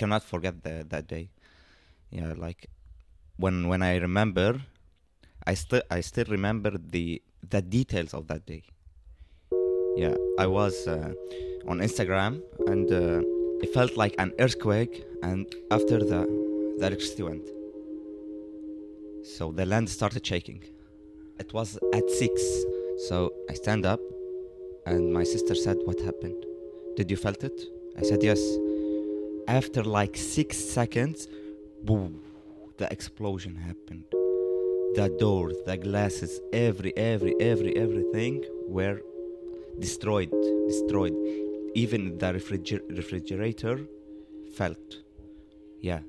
cannot forget that day. Yeah, like when when I remember, I still I still remember the the details of that day. Yeah, I was uh, on Instagram and uh, it felt like an earthquake, and after the the electricity went. So the land started shaking. It was at six, so I stand up, and my sister said, "What happened? Did you felt it?" I said, "Yes." After like six seconds, boom, the explosion happened. The doors, the glasses, every, every, every, everything were destroyed, destroyed. Even the refriger- refrigerator felt. Yeah.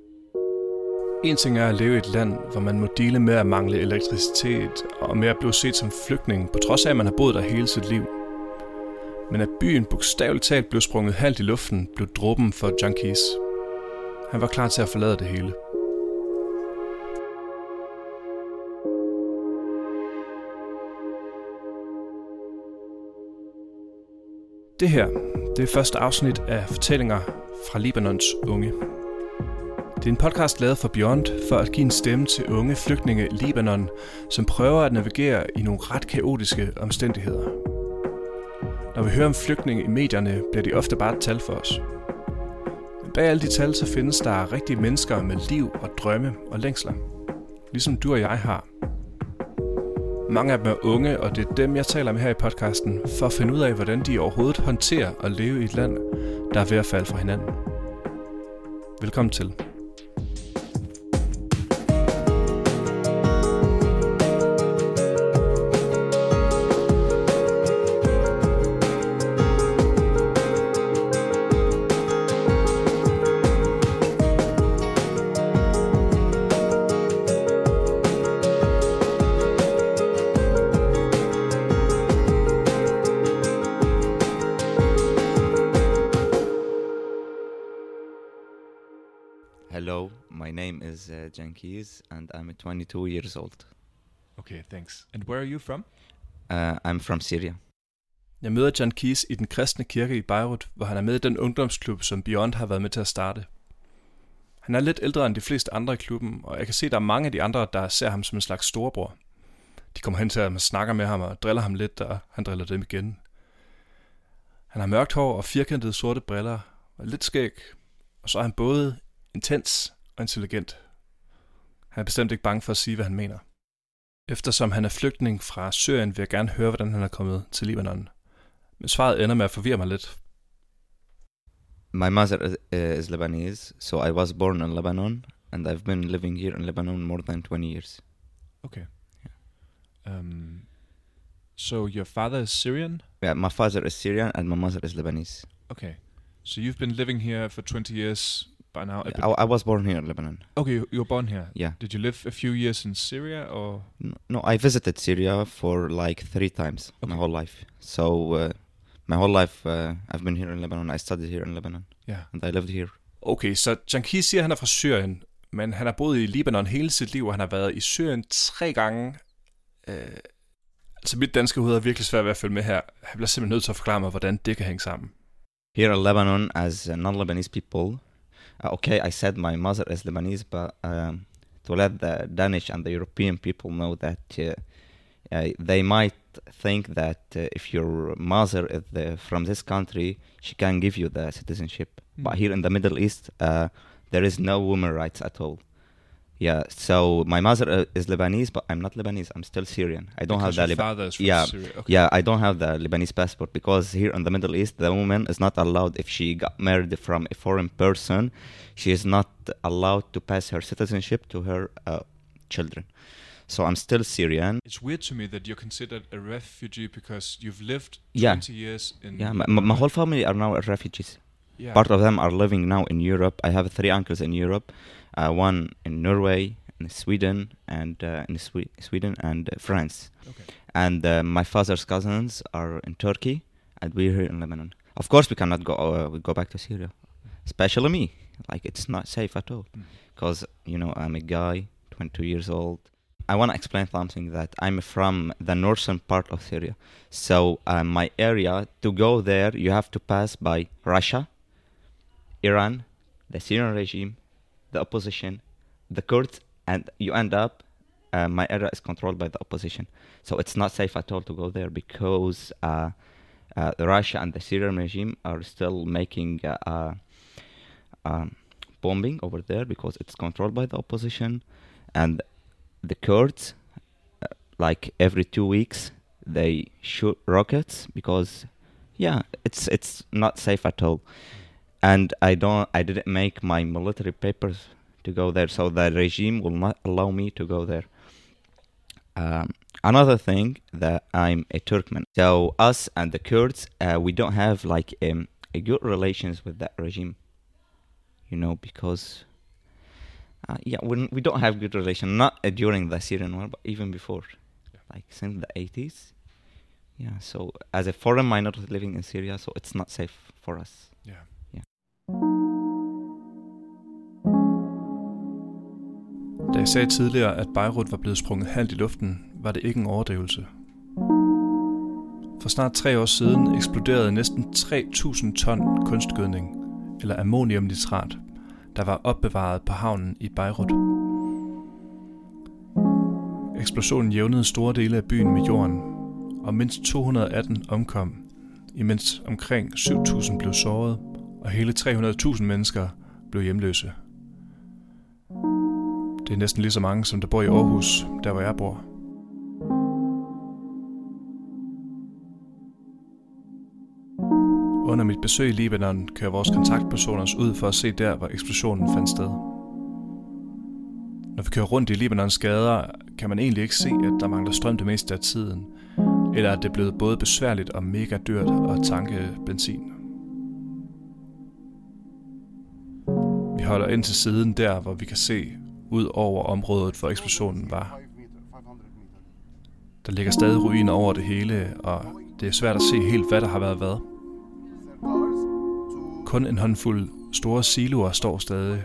En ting er at leve i et land, hvor man må dele med at mangle elektricitet og med at blive set som flygtning, på trods af, at man har boet der hele sit liv. Men at byen bogstaveligt talt blev sprunget halvt i luften, blev dråben for junkies. Han var klar til at forlade det hele. Det her, det er første afsnit af Fortællinger fra Libanons unge. Det er en podcast lavet for Beyond for at give en stemme til unge flygtninge i Libanon, som prøver at navigere i nogle ret kaotiske omstændigheder. Når vi hører om flygtninge i medierne, bliver de ofte bare et tal for os. Men bag alle de tal, så findes der rigtige mennesker med liv og drømme og længsler. Ligesom du og jeg har. Mange af dem er unge, og det er dem, jeg taler med her i podcasten, for at finde ud af, hvordan de overhovedet håndterer at leve i et land, der er ved at falde fra hinanden. Velkommen til. Jankiz, and I'm 22 years old. Okay, thanks. And where are you from? Uh, I'm from Syria. Jeg møder Jan Kies i den kristne kirke i Beirut, hvor han er med i den ungdomsklub, som Beyond har været med til at starte. Han er lidt ældre end de fleste andre i klubben, og jeg kan se, at der er mange af de andre, der ser ham som en slags storebror. De kommer hen til ham og snakker med ham og driller ham lidt, og han driller dem igen. Han har mørkt hår og firkantede sorte briller, og lidt skæg, og så er han både intens og intelligent. Han er bestemt ikke bange for at sige, hvad han mener. Eftersom han er flygtning fra Syrien, vil jeg gerne høre, hvordan han er kommet til Libanon. Men svaret ender med at forvirre mig lidt. My mother is, uh, is Lebanese, so I was born in Lebanon, and I've been living here in Lebanon more than 20 years. Okay. Um, so your father is Syrian? Yeah, my father is Syrian and my mother is Lebanese. Okay. So you've been living here for 20 years by now? I, I was born here in Lebanon. okay, you you were born here. Yeah. Did you live a few years in Syria or? No, no, I visited Syria for like three times my Okay. whole life. So uh, my whole life uh, I've been here in Lebanon. I studied here in Lebanon, Ja. and I lived here. Okay, så Janki siger, at han er fra Syrien, men han har boet i Libanon hele sit liv, og han har været i Syrien tre gange. Øh, altså mit danske hoved er virkelig svært ved at følge med her. Jeg bliver simpelthen nødt til at forklare mig, hvordan det kan hænge sammen. Here in Lebanon, as non-Lebanese people, okay, I said my mother is Lebanese, but um, to let the Danish and the European people know that uh, uh, they might think that uh, if your mother is the, from this country, she can give you the citizenship. But here in the Middle East, uh, there is no women rights at all. Yeah, so my mother uh, is Lebanese, but I'm not Lebanese. I'm still Syrian. I don't Because have the your Liba- father is from yeah, Syria. Okay. yeah, I don't have the Lebanese passport because here in the Middle East, the woman is not allowed if she got married from a foreign person, she is not allowed to pass her citizenship to her uh, children. So I'm still Syrian. It's weird to me that you're considered a refugee because you've lived Yeah. 20 years in. Yeah, my, my my whole family are now refugees. Yeah. Part of them are living now in Europe. I have three uncles in Europe, uh, one in Norway, in Sweden, and uh, in Swe- Sweden and uh, France. Okay. and uh, my father's cousins are in Turkey, and we're here in Lebanon. Of course, we cannot go. Uh, we go back to Syria, especially me. Like it's not safe at all, Mm. because you know I'm a guy, 22 years old. I want to explain something that I'm from the northern part of Syria. So uh, my area to go there, you have to pass by Russia, Iran, the Syrian regime, the opposition, the Kurds, and you end up. Uh, my area is controlled by the opposition, so it's not safe at all to go there because uh, uh, Russia and the Syrian regime are still making uh, uh, um, bombing over there because it's controlled by the opposition, and the Kurds, uh, like every two weeks, they shoot rockets because, yeah, it's it's not safe at all, and I don't I didn't make my military papers to go there, so the regime will not allow me to go there. Um, another thing that I'm a Turkmen, so us and the Kurds, uh, we don't have like um, a good relations with that regime you know, because uh, yeah, we we don't have good relation. Not uh, during the Syrian war, but even before, Yeah. like since the 80s. Yeah, so as a foreign minority living in Syria, so it's not safe for us. Ja. Jeg sagde tidligere, at Beirut var blevet sprunget halvt i luften, var det ikke en overdrivelse. For snart tre år siden eksploderede næsten 3.000 ton kunstgødning, eller ammoniumnitrat, der var opbevaret på havnen i Beirut. Eksplosionen jævnede store dele af byen med jorden, og mindst 218 omkom, imens omkring 7.000 blev såret, og hele 300.000 mennesker blev hjemløse. Det er næsten lige så mange, som der bor i Aarhus, der hvor jeg bor. Under mit besøg i Libanon kører vores kontaktpersoner os ud for at se der, hvor eksplosionen fandt sted. Når vi kører rundt i Libanons gader, kan man egentlig ikke se, at der mangler strøm det meste af tiden, eller at det er blevet både besværligt og mega dyrt at tanke benzin. Vi holder ind til siden der, hvor vi kan se ud over området, hvor eksplosionen var. Der ligger stadig ruiner over det hele, og det er svært at se helt, hvad der har været hvad. Kun en håndfuld store siloer står stadig.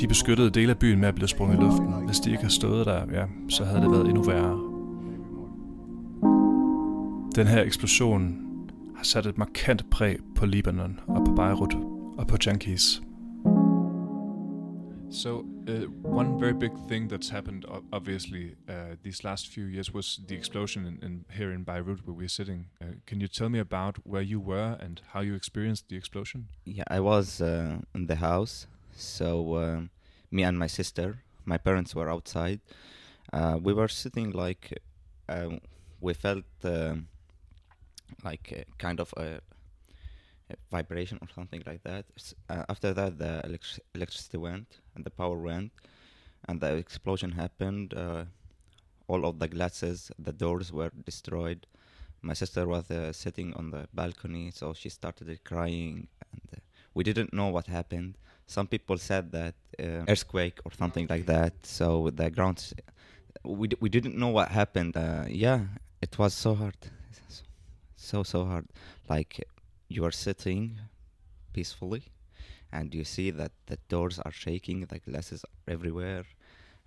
De beskyttede dele af byen med at blive sprunget i luften. Hvis de ikke har stået der, ja, så havde det været endnu værre. Den her eksplosion har sat et markant præg på Libanon og på Beirut og på junkies. So, uh, one very big thing that's happened, obviously, uh, these last few years was the explosion in, in here in Beirut, where we're sitting. Uh, can you tell me about where you were and how you experienced the explosion? Yeah, I was uh, in the house, so um, me and my sister, my parents were outside. Uh, we were sitting like uh, we felt um like kind of a vibration or something like that. Uh, after that, the elec- electricity went and the power went, and the explosion happened. Uh, all of the glasses, the doors were destroyed. My sister was uh, sitting on the balcony, so she started crying, and uh, we didn't know what happened. Some people said that uh, earthquake or something like that. So the ground, we d- we didn't know what happened. Uh, yeah, it was so hard, so so hard. Like you are sitting peacefully, and you see that the doors are shaking, the glasses are everywhere.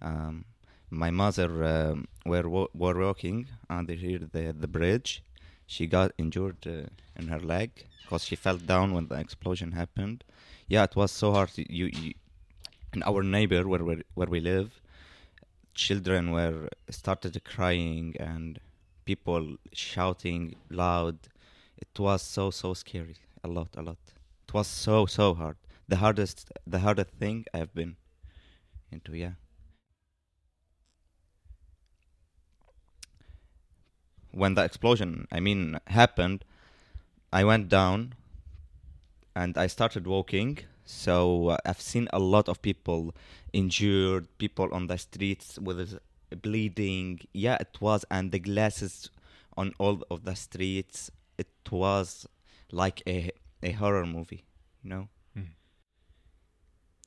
Um, my mother um, were were walking under here the the bridge. She got injured uh, in her leg because she fell down when the explosion happened. Yeah, it was so hard. You, you in our neighbor where we where we live, children were started crying and people shouting loud. It was so so scary. A lot, a lot. It was so so hard. The hardest the hardest thing I've been into. Yeah. when the explosion, I mean, happened, I went down and I started walking. So uh, I've seen a lot of people injured, people on the streets with bleeding. Yeah, it was, and the glasses on all of the streets. It was like a a horror movie, you know.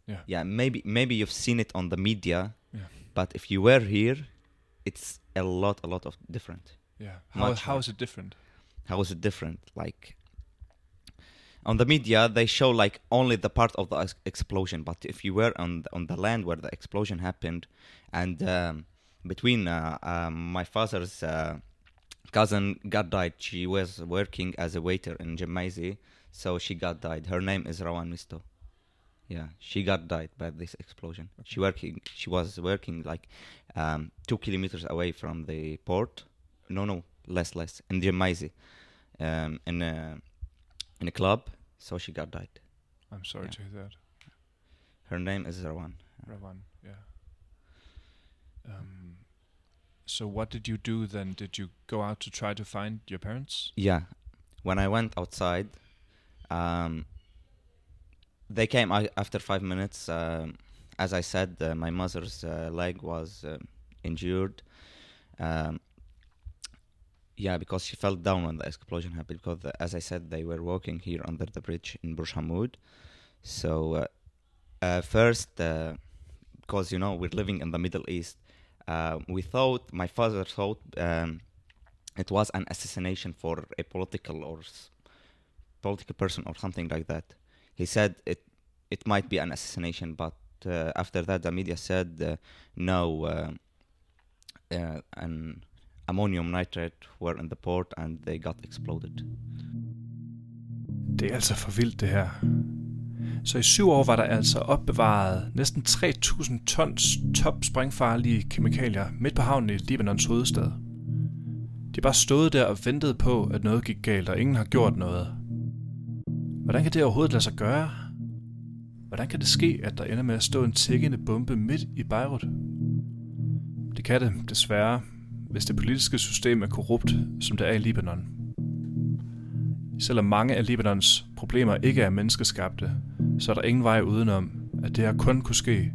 Yeah. Yeah, maybe maybe you've seen it on the media, Yeah. but if you were here, it's a lot a lot of different. Yeah. How, Much how it different? how is it different like on the media they show like only the part of the ex- explosion but if you were on the, on the land where the explosion happened and um, between uh, um, my father's uh, cousin got died she was working as a waiter in Gemmayzeh so she got died her name is Rawan Misto Yeah, she got died by this explosion. She working. She was working like um, two kilometers away from the port. No, no, less, less in Gemmayzeh, um, in a in a club. So she got died. I'm sorry Yeah. to hear that. Her name is Rawan. Rawan, yeah. Um, so what did you do then? Did you go out to try to find your parents? Yeah, when I went outside, um, they came after five minutes. Um, as I said, uh, my mother's uh, leg was uh, injured. Um, yeah, because she fell down when the explosion happened. Because, uh, as I said, they were walking here under the bridge in Burj Hamoud. So, uh, first, because you know we're living in the Middle East, uh, we thought my father thought um, it was an assassination for a political or s- political person or something like that. He said it it might be an assassination, but uh, after that the media said uh, no, uh, uh, an ammonium nitrate were in the port and they got exploded. Det er altså for vildt det her. Så i syv år var der altså opbevaret næsten 3.000 tons top sprængfarlige kemikalier midt på havnen i Libanons hovedstad. De bare stået der og ventede på, at noget gik galt, og ingen har gjort noget. Hvordan kan det overhovedet lade sig gøre? Hvordan kan det ske, at der ender med at stå en tikkende bombe midt i Beirut? Det kan det, desværre, hvis det politiske system er korrupt, som det er i Libanon. Selvom mange af Libanons problemer ikke er menneskeskabte, så er der ingen vej udenom, at det her kun kunne ske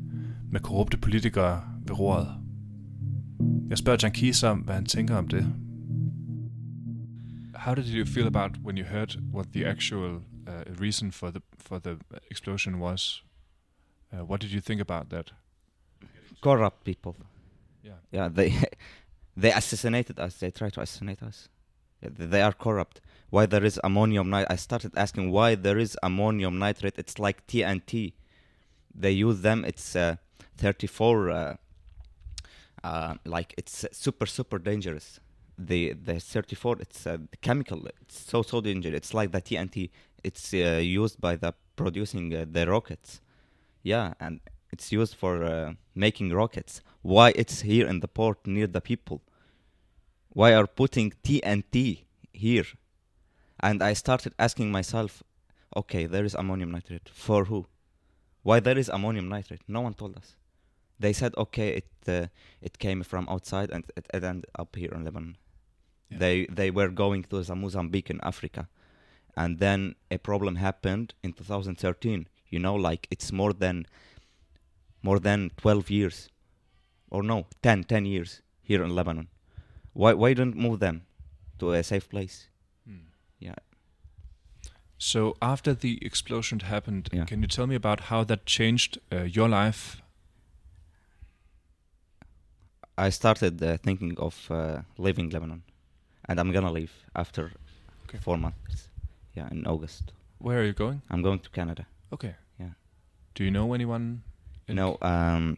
med korrupte politikere ved roret. Jeg spørger Jankis om, hvad han tænker om det. How did you feel about when you heard what the actual uh, reason for the for the explosion was? Uh, what did you think about that? Corrupt people. Yeah. Yeah, they they assassinated us. They tried to assassinate us. They are corrupt. Why there is ammonium nitrate? I started asking why there is ammonium nitrate. It's like TNT. They use them. It's uh, 34. Uh, uh, like it's super super dangerous. The the 34. It's uh, the chemical. It's so so dangerous. It's like the TNT. It's uh, used by the producing uh, the rockets. Yeah, and it's used for uh, making rockets. Why it's here in the port near the people? Why are putting TNT here? And I started asking myself, okay, there is ammonium nitrate. For who? Why there is ammonium nitrate? No one told us. They said, okay, it uh, it came from outside and it, it ended up here in Lebanon. Yeah. They they were going to the Mozambique in Africa, and then a problem happened in 2013. You know, like it's more than more than 12 years, or no, 10 10 years here in Lebanon. Why why don't move them to a safe place? Yeah. So after the explosion happened, Yeah. can you tell me about how that changed uh, your life? I started uh, thinking of uh, leaving Lebanon, and I'm gonna leave after Okay. four months. Yeah, in August. Where are you going? I'm going to Canada. Okay. Yeah. Do you know anyone? No, um,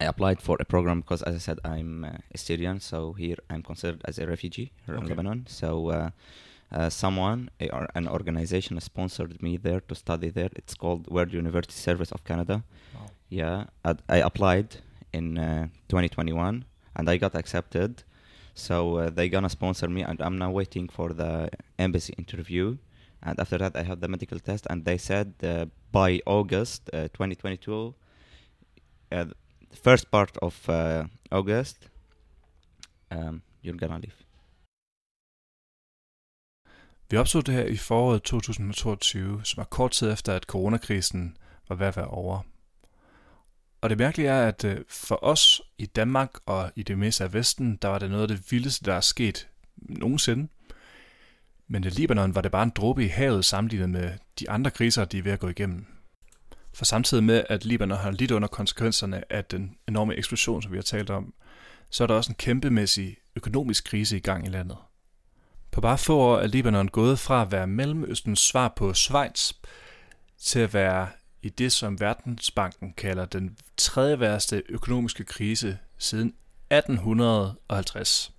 I applied for a program because, as I said, I'm uh, a Syrian, so here I'm considered as a refugee here in Lebanon. So, uh, someone, or an organization, sponsored me there to study there. It's called World University Service of Canada. Wow. Yeah, I, I applied in uh, 2021 and I got accepted. So uh, they gonna sponsor me, and I'm now waiting for the embassy interview. And after that, I have the medical test, and they said uh, by August uh, 2022, uh, the first part of uh, August, um, you're gonna leave. Vi opstod det her i foråret 2022, som var kort tid efter, at coronakrisen var ved at være over. Og det mærkelige er, at øh, for os i Danmark og i det meste af Vesten, der var det noget af det vildeste, der er sket nogensinde. Men i Libanon var det bare en dråbe i havet sammenlignet med de andre kriser, de er ved at gå igennem. For samtidig med, at Libanon har lidt under konsekvenserne af den enorme eksplosion, som vi har talt om, så er der også en kæmpemæssig økonomisk krise i gang i landet. På bare få år er Libanon gået fra at være Mellemøstens svar på Schweiz til at være i det, som Verdensbanken kalder den tredje værste økonomiske krise siden 1850.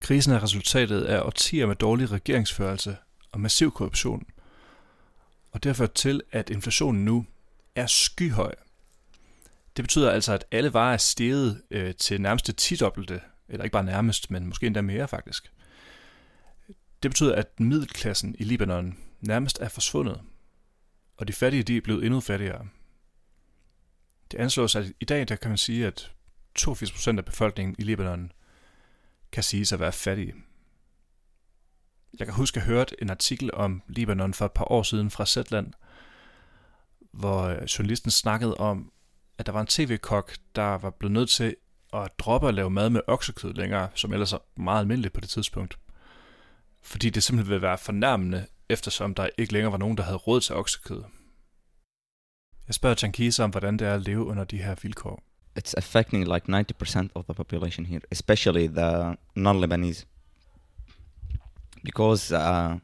Krisen er resultatet af årtier med dårlig regeringsførelse og massiv korruption, og det har ført til, at inflationen nu er skyhøj. Det betyder altså, at alle varer er steget øh, til nærmest det tidobbelte, eller ikke bare nærmest, men måske endda mere faktisk. Det betyder, at middelklassen i Libanon nærmest er forsvundet, og de fattige de er blevet endnu fattigere. Det anslås, at i dag der kan man sige, at 82% af befolkningen i Libanon kan sige sig at være fattige. Jeg kan huske, at jeg hørte en artikel om Libanon for et par år siden fra Zetland, hvor øh, journalisten snakkede om, at der var en tv-kok, der var blevet nødt til at droppe at lave mad med oksekød længere, som ellers er meget almindeligt på det tidspunkt. Fordi det simpelthen ville være fornærmende, eftersom der ikke længere var nogen, der havde råd til oksekød. Jeg spørger Jankeez om, hvordan det er at leve under de her vilkår. It's affecting like 90% of the population here, especially the non-Lebanese. Because uh,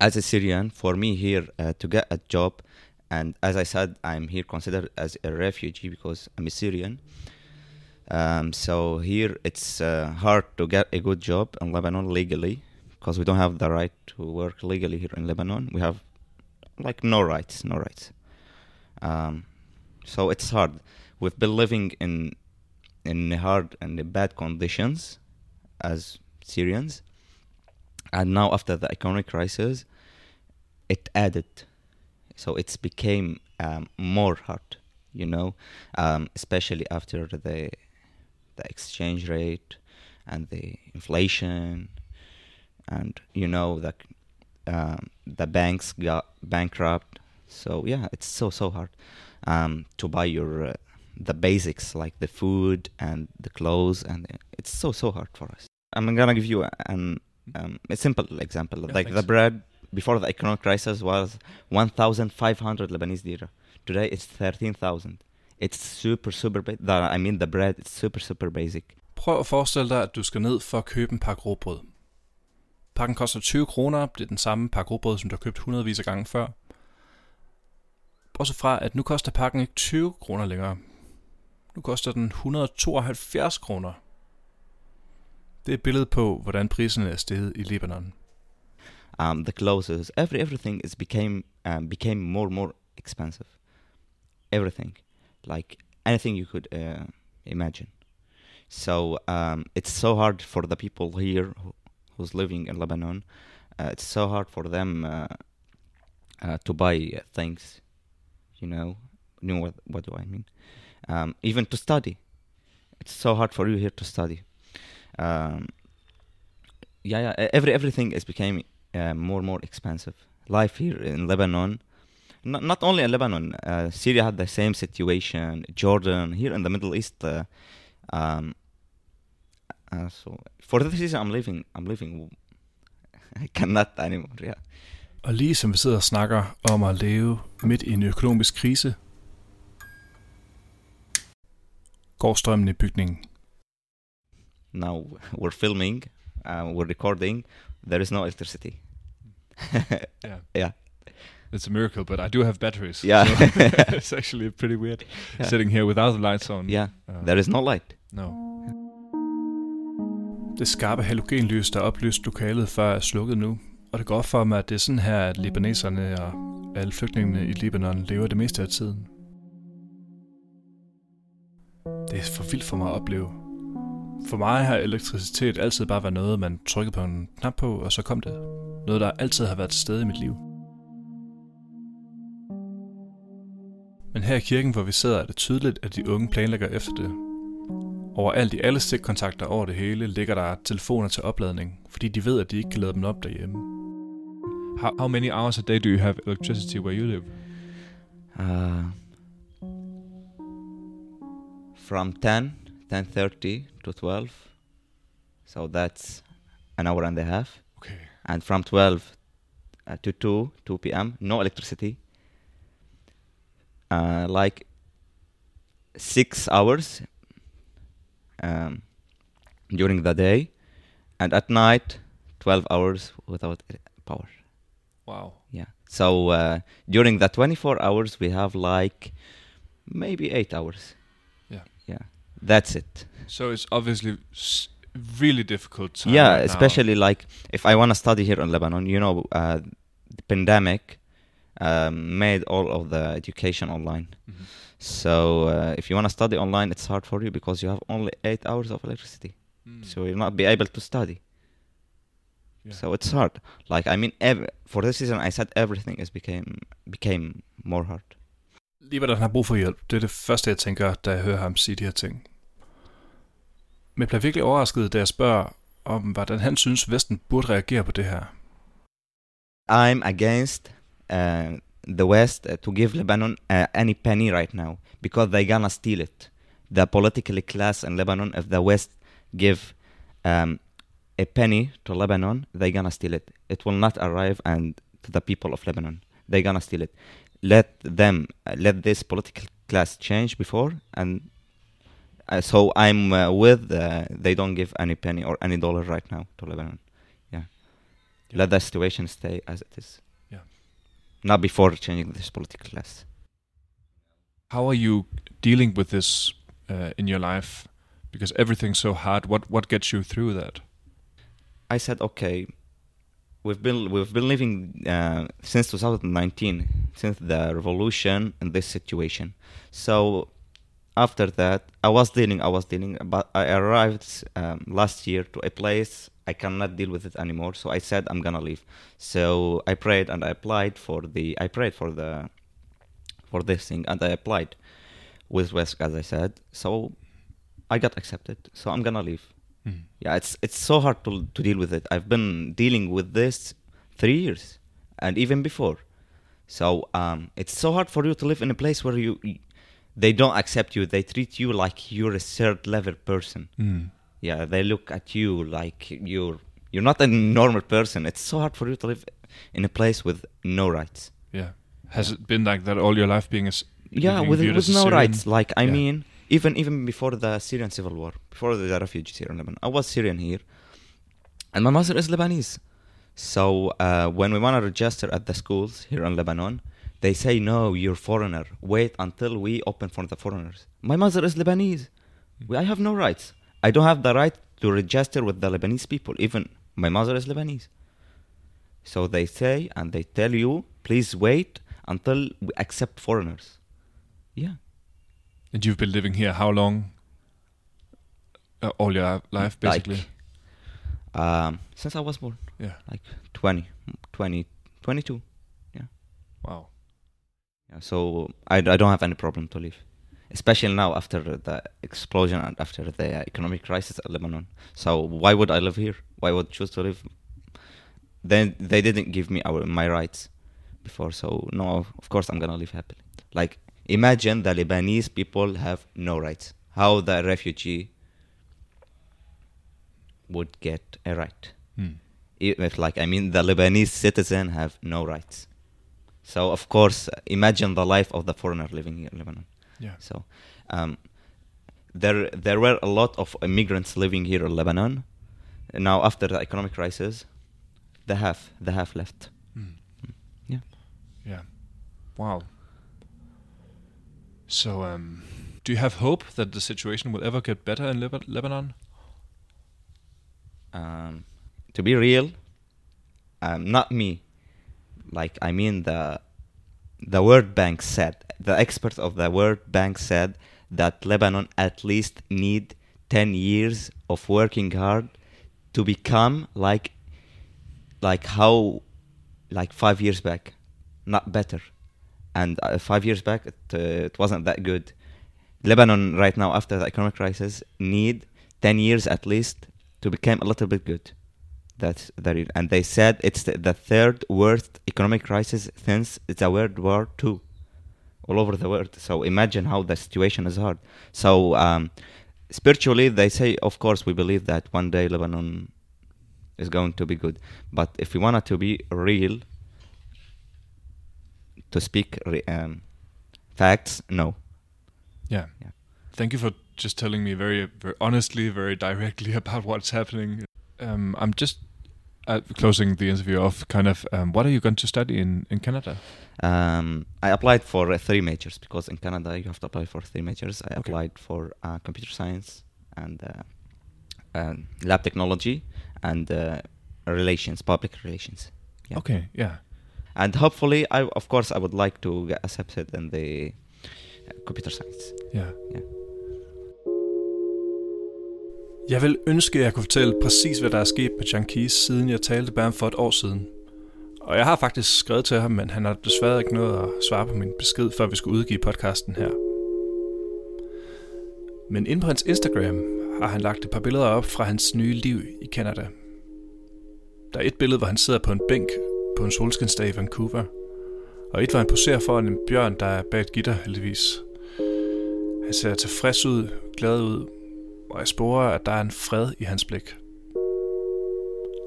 as a Syrian, for me here uh, to get a job, and as I said, I'm here considered as a refugee because I'm a Syrian. Um, so here it's uh, hard to get a good job in Lebanon legally because we don't have the right to work legally here in Lebanon. We have like no rights, no rights. Um, so it's hard. We've been living in in hard and bad conditions as Syrians, and now after the economic crisis, it added. So it's became um, more hard, you know, um, especially after the the exchange rate and the inflation, and you know the um, the banks got bankrupt. So yeah, it's so so hard um, to buy your uh, the basics like the food and the clothes, and it's so so hard for us. I'm gonna give you an um, a simple example. Like the bread before the economic crisis was 1,500 Lebanese lira. Today it's 13,000. It's super super. Ba- the, I mean the bread. It's super super basic. Prøv at forestille dig, at du skal ned for at købe en pakke råbrød. Pakken koster 20 kroner. Det er den samme pakke råbrød, som du har købt hundredvis af gange før. Bortset fra, at nu koster pakken ikke 20 kroner længere. Nu koster den 172 kroner. Det er et billede på, hvordan priserne er steget i Libanon. um, the clothes, every everything is became um, became more and more expensive. Everything, like anything you could uh, imagine. So um, it's so hard for the people here who, who's living in Lebanon. Uh, it's so hard for them uh, uh, to buy things. You know, you know what, what do I mean? Um, even to study, it's so hard for you here to study. Um, yeah, yeah. Every everything is becoming uh, more and more expensive. Life here in Lebanon, not, not only in Lebanon, uh, Syria had the same situation. Jordan, here in the Middle East. Uh, um, uh, so for this reason, I'm leaving. I'm leaving. I cannot anymore. Yeah. Og lige som vi sidder og snakker om at leve midt i en økonomisk krise, går strømmen i bygningen. Now we're filming. Uh, we're recording. There is no electricity. Yeah. Yeah. It's a miracle, but I do have batteries. Yeah. So it's actually pretty weird Yeah. sitting here without the lights on. Yeah. Uh, There is no light. No. Det skarpe halogenlys, der oplyste lokalet før, er slukket nu. Og det går op for mig, at det er sådan her, at libaneserne og alle flygtningene i Libanon lever det meste af tiden. Det er for vildt for mig at opleve. For mig har elektricitet altid bare været noget, man trykkede på en knap på, og så kom det. Noget, der altid har været til stede i mit liv. Men her i kirken, hvor vi sidder, er det tydeligt, at de unge planlægger efter det. Overalt i alle stikkontakter over det hele ligger der telefoner til opladning, fordi de ved, at de ikke kan lade dem op derhjemme. How, how many hours a day do you have electricity where you live? Uh, from 10, 10.30 to 12. So that's an hour and a half. Okay. And from 12 uh, to 2, 2 p.m., no electricity. Uh, like six hours um, during the day. And at night, 12 hours without power. Wow. Yeah. So uh, during the 24 hours, we have like maybe eight hours. Yeah. Yeah. That's it. So it's obviously s- really difficult yeah, right now. especially like if I want to study here in Lebanon, you know, uh, the pandemic um, made all of the education online. Mhm. So uh, if you want to study online, it's hard for you because you have only eight hours of electricity. Mm. So you'll not be able to study. Yeah. So it's hard. Like I mean, ev- for this reason, I said everything is became became more hard. Libanon har brug for hjælp. Det er det første, jeg tænker, da jeg hører ham sige de her ting. Men jeg bliver virkelig overrasket, da jeg spørger om, hvordan han synes, Vesten burde reagere på det her. I'm against the West uh, to give Lebanon uh, any penny right now because they're gonna steal it. The political class in Lebanon, if the West give um, a penny to Lebanon, they're gonna steal it. It will not arrive and to the people of Lebanon. They're gonna steal it. Let them, uh, let this political class change before, and uh, so I'm uh, with. Uh, they don't give any penny or any dollar right now to Lebanon. Yeah. Yeah. Let the situation stay as it is. Not before changing this political class. How are you dealing with this uh, in your life? Because everything's so hard. What what gets you through that? I said, okay, we've been we've been living uh, since 2019, since the revolution in this situation. So after that, I was dealing, I was dealing, but I arrived um, last year to a place I cannot deal with it anymore. So I said I'm gonna leave. So I prayed and I applied for the I prayed for the for this thing and I applied with WUSC as I said. So I got accepted. So I'm gonna leave. Mm. Yeah, it's it's so hard to to deal with it. I've been dealing with this three years, and even before. So um, it's so hard for you to live in a place where you, they don't accept you. They treat you like you're a third level person. Mm. Yeah, they look at you like you're you're not a normal person. It's so hard for you to live in a place with no rights. Yeah. Has it been like that all your life, being a Yeah, being with with no Syrian? rights. Like I Yeah. mean, even even before the Syrian civil war, before the refugees here in Lebanon, I was Syrian here, and my mother is Lebanese. So uh, when we want to register at the schools here in Lebanon, they say no, you're foreigner. Wait until we open for the foreigners. My mother is Lebanese. We- I have no rights. I don't have the right to register with the Lebanese people. Even my mother is Lebanese. So they say and they tell you, please wait until we accept foreigners. Yeah. And you've been living here how long? Uh, all your life, basically. Like, um, since I was born, yeah. like 20, 20, 22. Yeah. Wow. Yeah, so I, I don't have any problem to leave, especially now after the explosion and after the economic crisis in Lebanon. So why would I live here? Why would I choose to live? Then they didn't give me our my rights before, so no, of course I'm gonna live happily. Like imagine the Lebanese people have no rights. How the refugee would get a right? Mm. if like I mean the Lebanese citizen have no rights. So of course, imagine the life of the foreigner living here in Lebanon. Yeah. So um, there there were a lot of immigrants living here in Lebanon. Now after the economic crisis, the half the half left. Mm. Yeah. Yeah. Wow. So, um, do you have hope that the situation will ever get better in Leba- Lebanon? Um, to be real, um, not me. Like I mean the the World Bank said the experts of the World Bank said that Lebanon at least need ten years of working hard to become like like how like five years back, not better. And uh, five years back, it, uh, it wasn't that good. Lebanon right now after the economic crisis need ten years at least to become a little bit good. That's that, is- and they said it's the, the third worst economic crisis since the World War Two, all over the world. So imagine how the situation is hard. So um, spiritually, they say, of course, we believe that one day Lebanon is going to be good. But if we want it to be real, to speak re- um, facts, no. Yeah. Yeah. Thank you for just telling me very, very honestly, very directly about what's happening. Um, I'm just uh, closing the interview off. Kind of, um, what are you going to study in in Canada? Um, I applied for uh, three majors because in Canada you have to apply for three majors. I Okay. applied for uh, computer science and uh, lab technology and uh, relations, public relations. Yeah. Okay. Yeah. and hopefully, I of course I would like to get accepted in the uh, computer science. Yeah. Ja. Jeg vil ønske, at jeg kunne fortælle præcis, hvad der er sket med Junkies, siden jeg talte med ham for et år siden. Og jeg har faktisk skrevet til ham, men han har desværre ikke nået at svare på min besked, før vi skulle udgive podcasten her. Men inde på hans Instagram har han lagt et par billeder op fra hans nye liv i Canada. Der er et billede, hvor han sidder på en bænk på en solskinsdag i Vancouver. Og et, hvor han poserer foran en bjørn, der er bag et gitter heldigvis. Han ser tilfreds ud, glad ud, og jeg sporer, at der er en fred i hans blik.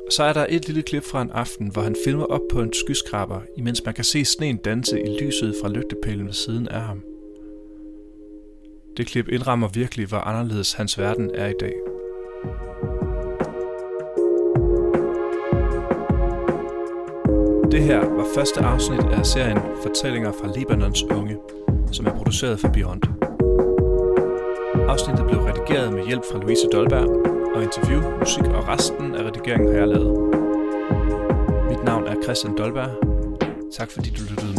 Så er der et lille klip fra en aften, hvor han filmer op på en skyskraber, imens man kan se sneen danse i lyset fra lygtepælen ved siden af ham. Det klip indrammer virkelig, hvor anderledes hans verden er i dag. Det her var første afsnit af serien Fortællinger fra Libanons unge, som er produceret for Beyond. Afsnittet blev redigeret med hjælp fra Louise Dolberg, og interview, musik og resten af redigeringen har jeg lavet. Mit navn er Christian Dolberg. Tak fordi du lyttede med.